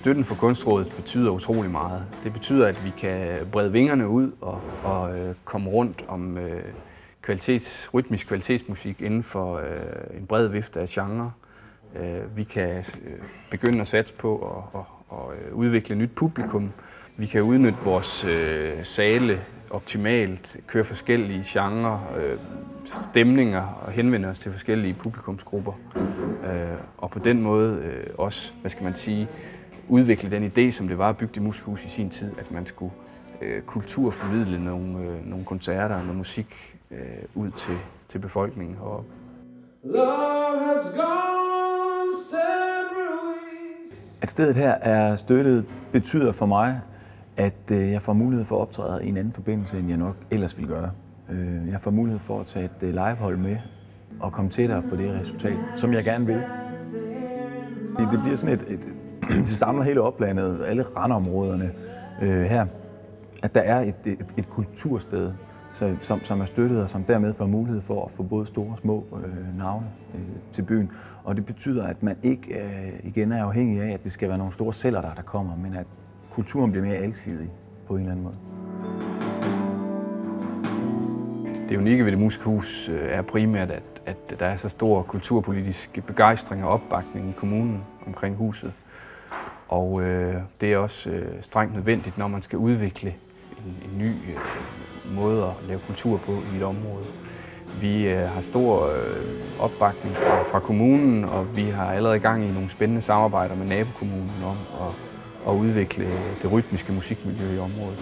Støtten for Kunstrådet betyder utrolig meget. Det betyder, at vi kan brede vingerne ud og, og øh, komme rundt om øh, kvalitets, rytmisk kvalitetsmusik inden for øh, en bred vifte af genre. Øh, vi kan øh, begynde at satse på at, at, at øh, udvikle nyt publikum. Vi kan udnytte vores øh, sale optimalt, køre forskellige genrer, øh, stemninger og henvende os til forskellige publikumsgrupper. Øh, og på den måde øh, også, hvad skal man sige, udvikle den idé, som det var at bygge det musikhus i sin tid, at man skulle øh, kulturformidle nogle, øh, nogle koncerter og noget musik øh, ud til, til befolkningen heroppe. At stedet her er støttet betyder for mig, at øh, jeg får mulighed for at optræde i en anden forbindelse, end jeg nok ellers ville gøre. Øh, Jeg får mulighed for at tage et øh, livehold med og komme tættere på det resultat, som jeg gerne vil. Det bliver sådan et, et det samler hele oplandet, alle randområderne øh, her, at der er et, et, et kultursted, så, som, som er støttet og som dermed får mulighed for at få både store og små øh, navne øh, til byen. Og det betyder, at man ikke øh, igen er afhængig af, at det skal være nogle store celler, der, der kommer, men at kulturen bliver mere alsidig på en eller anden måde. Det unikke ved det musikhus øh, er primært, at, at der er så stor kulturpolitisk begejstring og opbakning i kommunen omkring huset. Og øh, det er også øh, strengt nødvendigt, når man skal udvikle en, en ny øh, måde at lave kultur på i et område. Vi øh, har stor øh, opbakning fra, fra kommunen, og vi har allerede gang i nogle spændende samarbejder med nabokommunen om at, at udvikle det rytmiske musikmiljø i området.